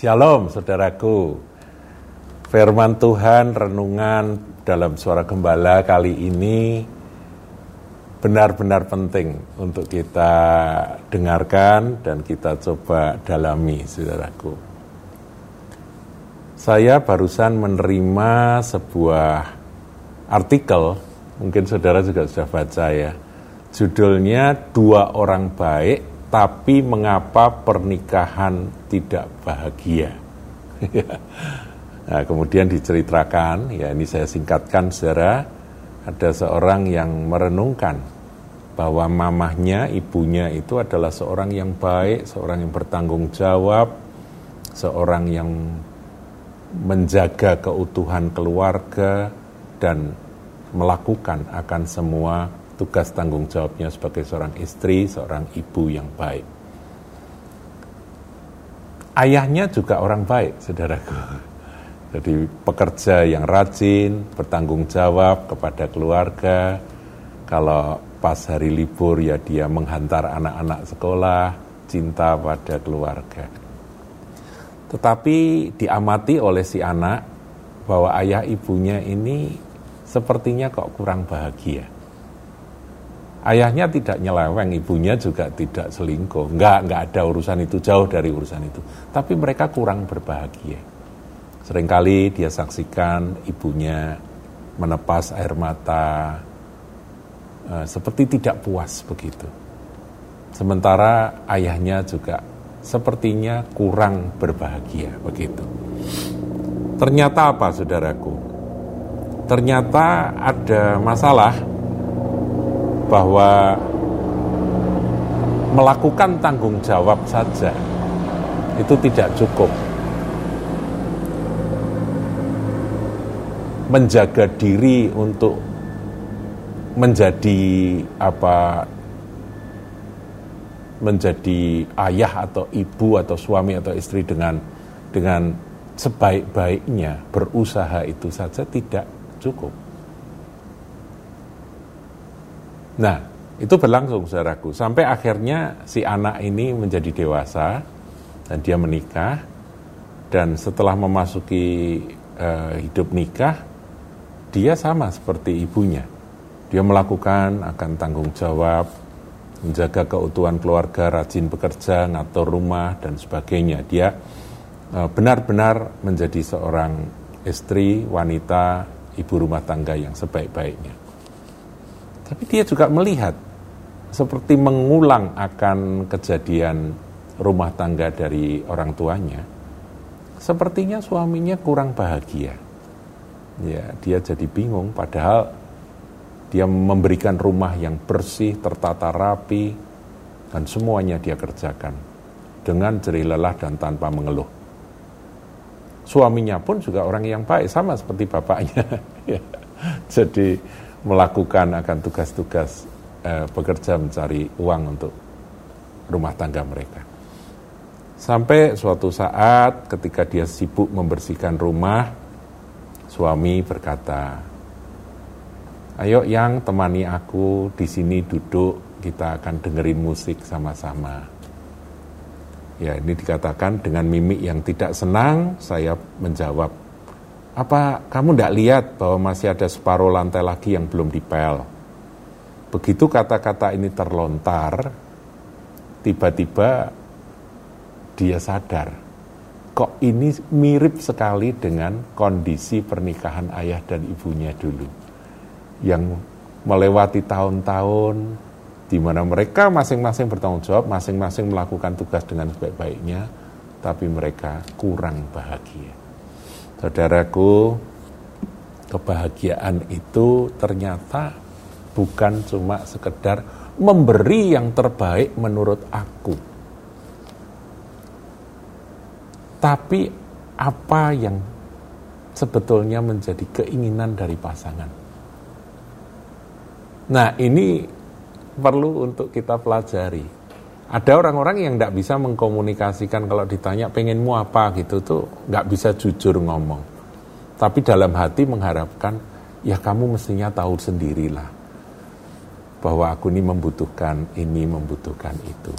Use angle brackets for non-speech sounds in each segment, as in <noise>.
Shalom saudaraku. Firman Tuhan renungan dalam suara gembala kali ini benar-benar penting untuk kita dengarkan dan kita coba dalami saudaraku. Saya barusan menerima sebuah artikel, mungkin saudara juga sudah baca ya. Judulnya Dua Orang Baik tapi mengapa pernikahan tidak bahagia? <laughs> nah, kemudian diceritakan, ya ini saya singkatkan saudara, ada seorang yang merenungkan bahwa mamahnya, ibunya itu adalah seorang yang baik, seorang yang bertanggung jawab, seorang yang menjaga keutuhan keluarga dan melakukan akan semua tugas tanggung jawabnya sebagai seorang istri, seorang ibu yang baik. Ayahnya juga orang baik, saudaraku. <laughs> Jadi pekerja yang rajin, bertanggung jawab kepada keluarga. Kalau pas hari libur ya dia menghantar anak-anak sekolah, cinta pada keluarga. Tetapi diamati oleh si anak bahwa ayah ibunya ini sepertinya kok kurang bahagia Ayahnya tidak nyeleweng, ibunya juga tidak selingkuh. Enggak, enggak ada urusan itu, jauh dari urusan itu. Tapi mereka kurang berbahagia. Seringkali dia saksikan ibunya menepas air mata, e, seperti tidak puas begitu. Sementara ayahnya juga sepertinya kurang berbahagia begitu. Ternyata apa saudaraku? Ternyata ada masalah bahwa melakukan tanggung jawab saja itu tidak cukup. Menjaga diri untuk menjadi apa menjadi ayah atau ibu atau suami atau istri dengan dengan sebaik-baiknya berusaha itu saja tidak cukup. Nah, itu berlangsung saudaraku. Sampai akhirnya si anak ini menjadi dewasa dan dia menikah. Dan setelah memasuki uh, hidup nikah, dia sama seperti ibunya. Dia melakukan akan tanggung jawab, menjaga keutuhan keluarga, rajin bekerja, ngatur rumah, dan sebagainya. Dia eh, benar-benar menjadi seorang istri, wanita, ibu rumah tangga yang sebaik-baiknya. Tapi dia juga melihat seperti mengulang akan kejadian rumah tangga dari orang tuanya. Sepertinya suaminya kurang bahagia. Ya, dia jadi bingung padahal dia memberikan rumah yang bersih, tertata rapi dan semuanya dia kerjakan dengan jerih lelah dan tanpa mengeluh. Suaminya pun juga orang yang baik sama seperti bapaknya. <laughs> Ya. Jadi melakukan akan tugas-tugas eh, bekerja mencari uang untuk rumah tangga mereka. Sampai suatu saat ketika dia sibuk membersihkan rumah, suami berkata, "Ayo yang temani aku di sini duduk, kita akan dengerin musik sama-sama." Ya, ini dikatakan dengan mimik yang tidak senang, saya menjawab, apa kamu tidak lihat bahwa masih ada separuh lantai lagi yang belum dipel? Begitu kata-kata ini terlontar, tiba-tiba dia sadar, kok ini mirip sekali dengan kondisi pernikahan ayah dan ibunya dulu. Yang melewati tahun-tahun, di mana mereka masing-masing bertanggung jawab, masing-masing melakukan tugas dengan sebaik-baiknya, tapi mereka kurang bahagia. Saudaraku, kebahagiaan itu ternyata bukan cuma sekedar memberi yang terbaik menurut aku. Tapi apa yang sebetulnya menjadi keinginan dari pasangan. Nah, ini perlu untuk kita pelajari. Ada orang-orang yang tidak bisa mengkomunikasikan kalau ditanya pengenmu apa gitu tuh nggak bisa jujur ngomong. Tapi dalam hati mengharapkan ya kamu mestinya tahu sendirilah bahwa aku ini membutuhkan ini membutuhkan itu.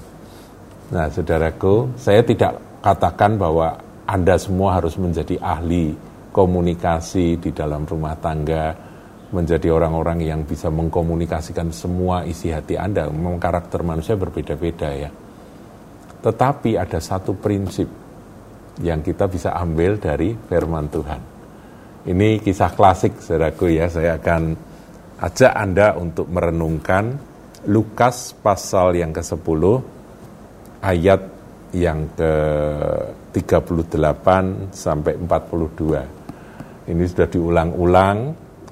Nah, saudaraku, saya tidak katakan bahwa Anda semua harus menjadi ahli komunikasi di dalam rumah tangga, menjadi orang-orang yang bisa mengkomunikasikan semua isi hati Anda. Memang karakter manusia berbeda-beda ya. Tetapi ada satu prinsip yang kita bisa ambil dari firman Tuhan. Ini kisah klasik, saudaraku ya. Saya akan ajak Anda untuk merenungkan Lukas pasal yang ke-10 ayat yang ke-38 sampai 42. Ini sudah diulang-ulang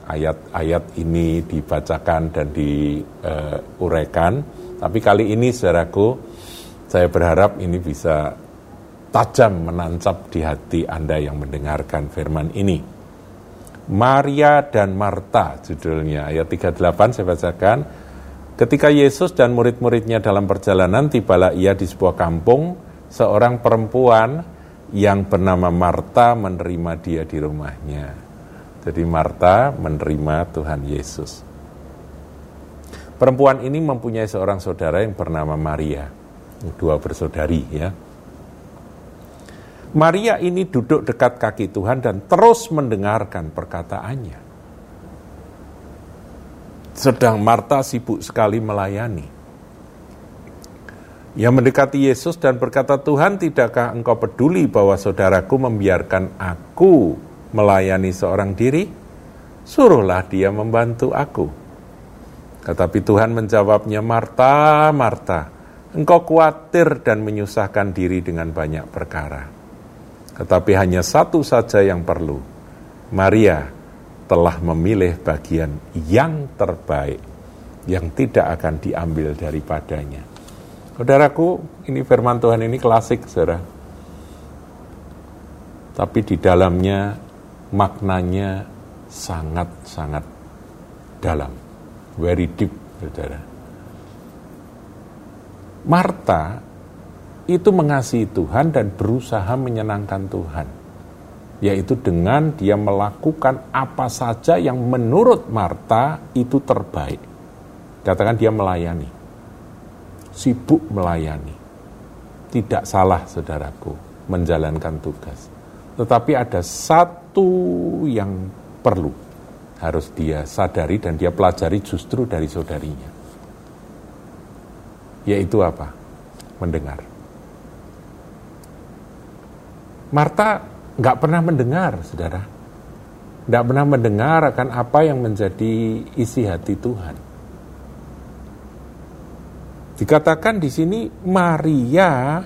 ayat-ayat ini dibacakan dan diuraikan. Tapi kali ini saudaraku, saya berharap ini bisa tajam menancap di hati Anda yang mendengarkan firman ini. Maria dan Marta judulnya ayat 38 saya bacakan. Ketika Yesus dan murid-muridnya dalam perjalanan tibalah ia di sebuah kampung, seorang perempuan yang bernama Marta menerima dia di rumahnya. Jadi Marta menerima Tuhan Yesus. Perempuan ini mempunyai seorang saudara yang bernama Maria. Dua bersaudari ya. Maria ini duduk dekat kaki Tuhan dan terus mendengarkan perkataannya. Sedang Marta sibuk sekali melayani. Ia mendekati Yesus dan berkata, Tuhan tidakkah engkau peduli bahwa saudaraku membiarkan aku melayani seorang diri, suruhlah dia membantu aku. Tetapi Tuhan menjawabnya, Marta, Marta, engkau khawatir dan menyusahkan diri dengan banyak perkara. Tetapi hanya satu saja yang perlu. Maria telah memilih bagian yang terbaik, yang tidak akan diambil daripadanya. Saudaraku, ini firman Tuhan ini klasik, saudara. Tapi di dalamnya maknanya sangat-sangat dalam, very deep, saudara. Marta itu mengasihi Tuhan dan berusaha menyenangkan Tuhan, yaitu dengan dia melakukan apa saja yang menurut Marta itu terbaik. Katakan dia melayani, sibuk melayani. Tidak salah, saudaraku, menjalankan tugas. Tetapi ada satu yang perlu harus dia sadari dan dia pelajari justru dari saudarinya. Yaitu apa? Mendengar. Marta nggak pernah mendengar, saudara. Nggak pernah mendengar akan apa yang menjadi isi hati Tuhan. Dikatakan di sini Maria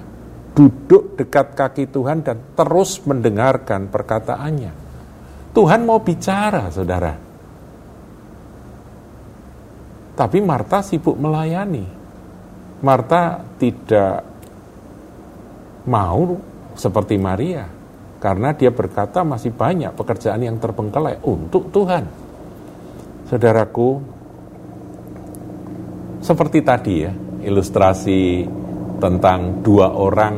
duduk dekat kaki Tuhan dan terus mendengarkan perkataannya. Tuhan mau bicara, saudara. Tapi Marta sibuk melayani. Marta tidak mau seperti Maria, karena dia berkata masih banyak pekerjaan yang terbengkalai untuk Tuhan. Saudaraku, seperti tadi ya, ilustrasi tentang dua orang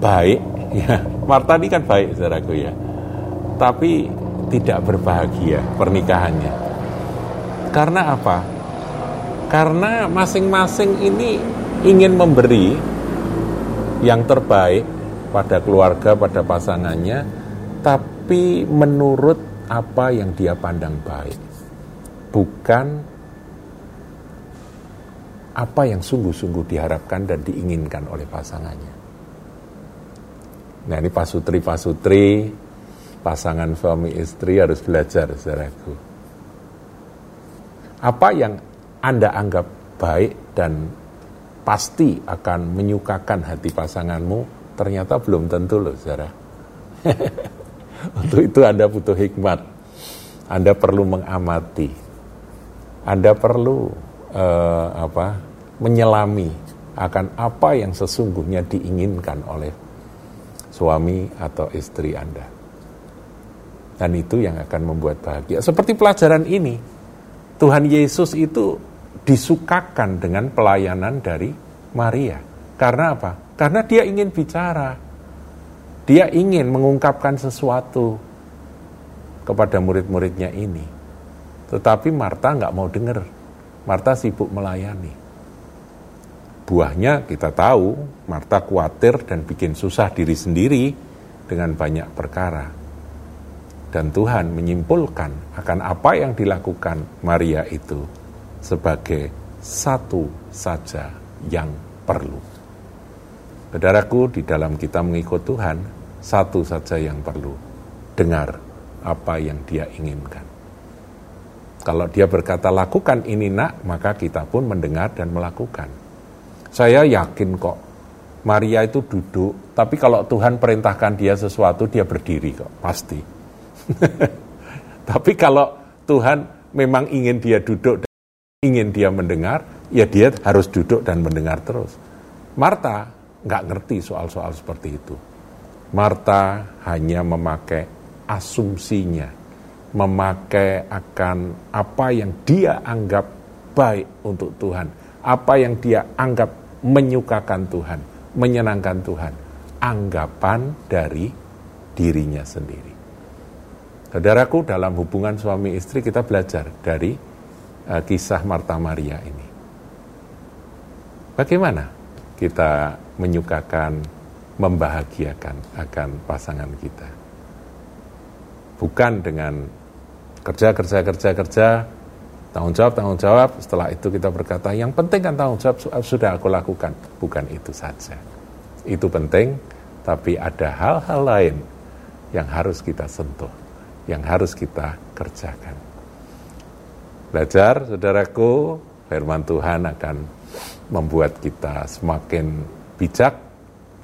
baik. <laughs> Ya Marta ini kan baik saudaraku ya. Tapi tidak berbahagia pernikahannya. Karena apa? Karena masing-masing ini ingin memberi yang terbaik pada keluarga pada pasangannya tapi menurut apa yang dia pandang baik. Bukan apa yang sungguh-sungguh diharapkan dan diinginkan oleh pasangannya. Nah ini pasutri-pasutri, pasangan suami istri harus belajar, saudaraku. Apa yang Anda anggap baik dan pasti akan menyukakan hati pasanganmu, ternyata belum tentu loh, saudara. <laughs> Untuk itu Anda butuh hikmat. Anda perlu mengamati. Anda perlu uh, apa menyelami akan apa yang sesungguhnya diinginkan oleh suami atau istri Anda. Dan itu yang akan membuat bahagia. Seperti pelajaran ini, Tuhan Yesus itu disukakan dengan pelayanan dari Maria. Karena apa? Karena dia ingin bicara. Dia ingin mengungkapkan sesuatu kepada murid-muridnya ini. Tetapi Marta nggak mau dengar Marta sibuk melayani. Buahnya kita tahu, Marta khawatir dan bikin susah diri sendiri dengan banyak perkara. Dan Tuhan menyimpulkan akan apa yang dilakukan Maria itu sebagai satu saja yang perlu. Saudaraku, di dalam kita mengikut Tuhan, satu saja yang perlu. Dengar apa yang dia inginkan. Kalau dia berkata lakukan ini nak, maka kita pun mendengar dan melakukan. Saya yakin kok Maria itu duduk, tapi kalau Tuhan perintahkan dia sesuatu, dia berdiri kok, pasti. <laughs> tapi kalau Tuhan memang ingin dia duduk, ingin dia mendengar, ya dia harus duduk dan mendengar terus. Marta nggak ngerti soal-soal seperti itu. Marta hanya memakai asumsinya, memakai akan apa yang dia anggap baik untuk Tuhan, apa yang dia anggap menyukakan Tuhan, menyenangkan Tuhan, anggapan dari dirinya sendiri. Saudaraku, dalam hubungan suami istri kita belajar dari uh, kisah Marta Maria ini. Bagaimana kita menyukakan, membahagiakan akan pasangan kita? bukan dengan kerja kerja kerja kerja tanggung jawab tanggung jawab. Setelah itu kita berkata yang penting kan tanggung jawab sudah aku lakukan. Bukan itu saja. Itu penting tapi ada hal-hal lain yang harus kita sentuh yang harus kita kerjakan. Belajar saudaraku firman Tuhan akan membuat kita semakin bijak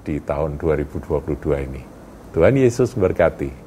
di tahun 2022 ini. Tuhan Yesus berkati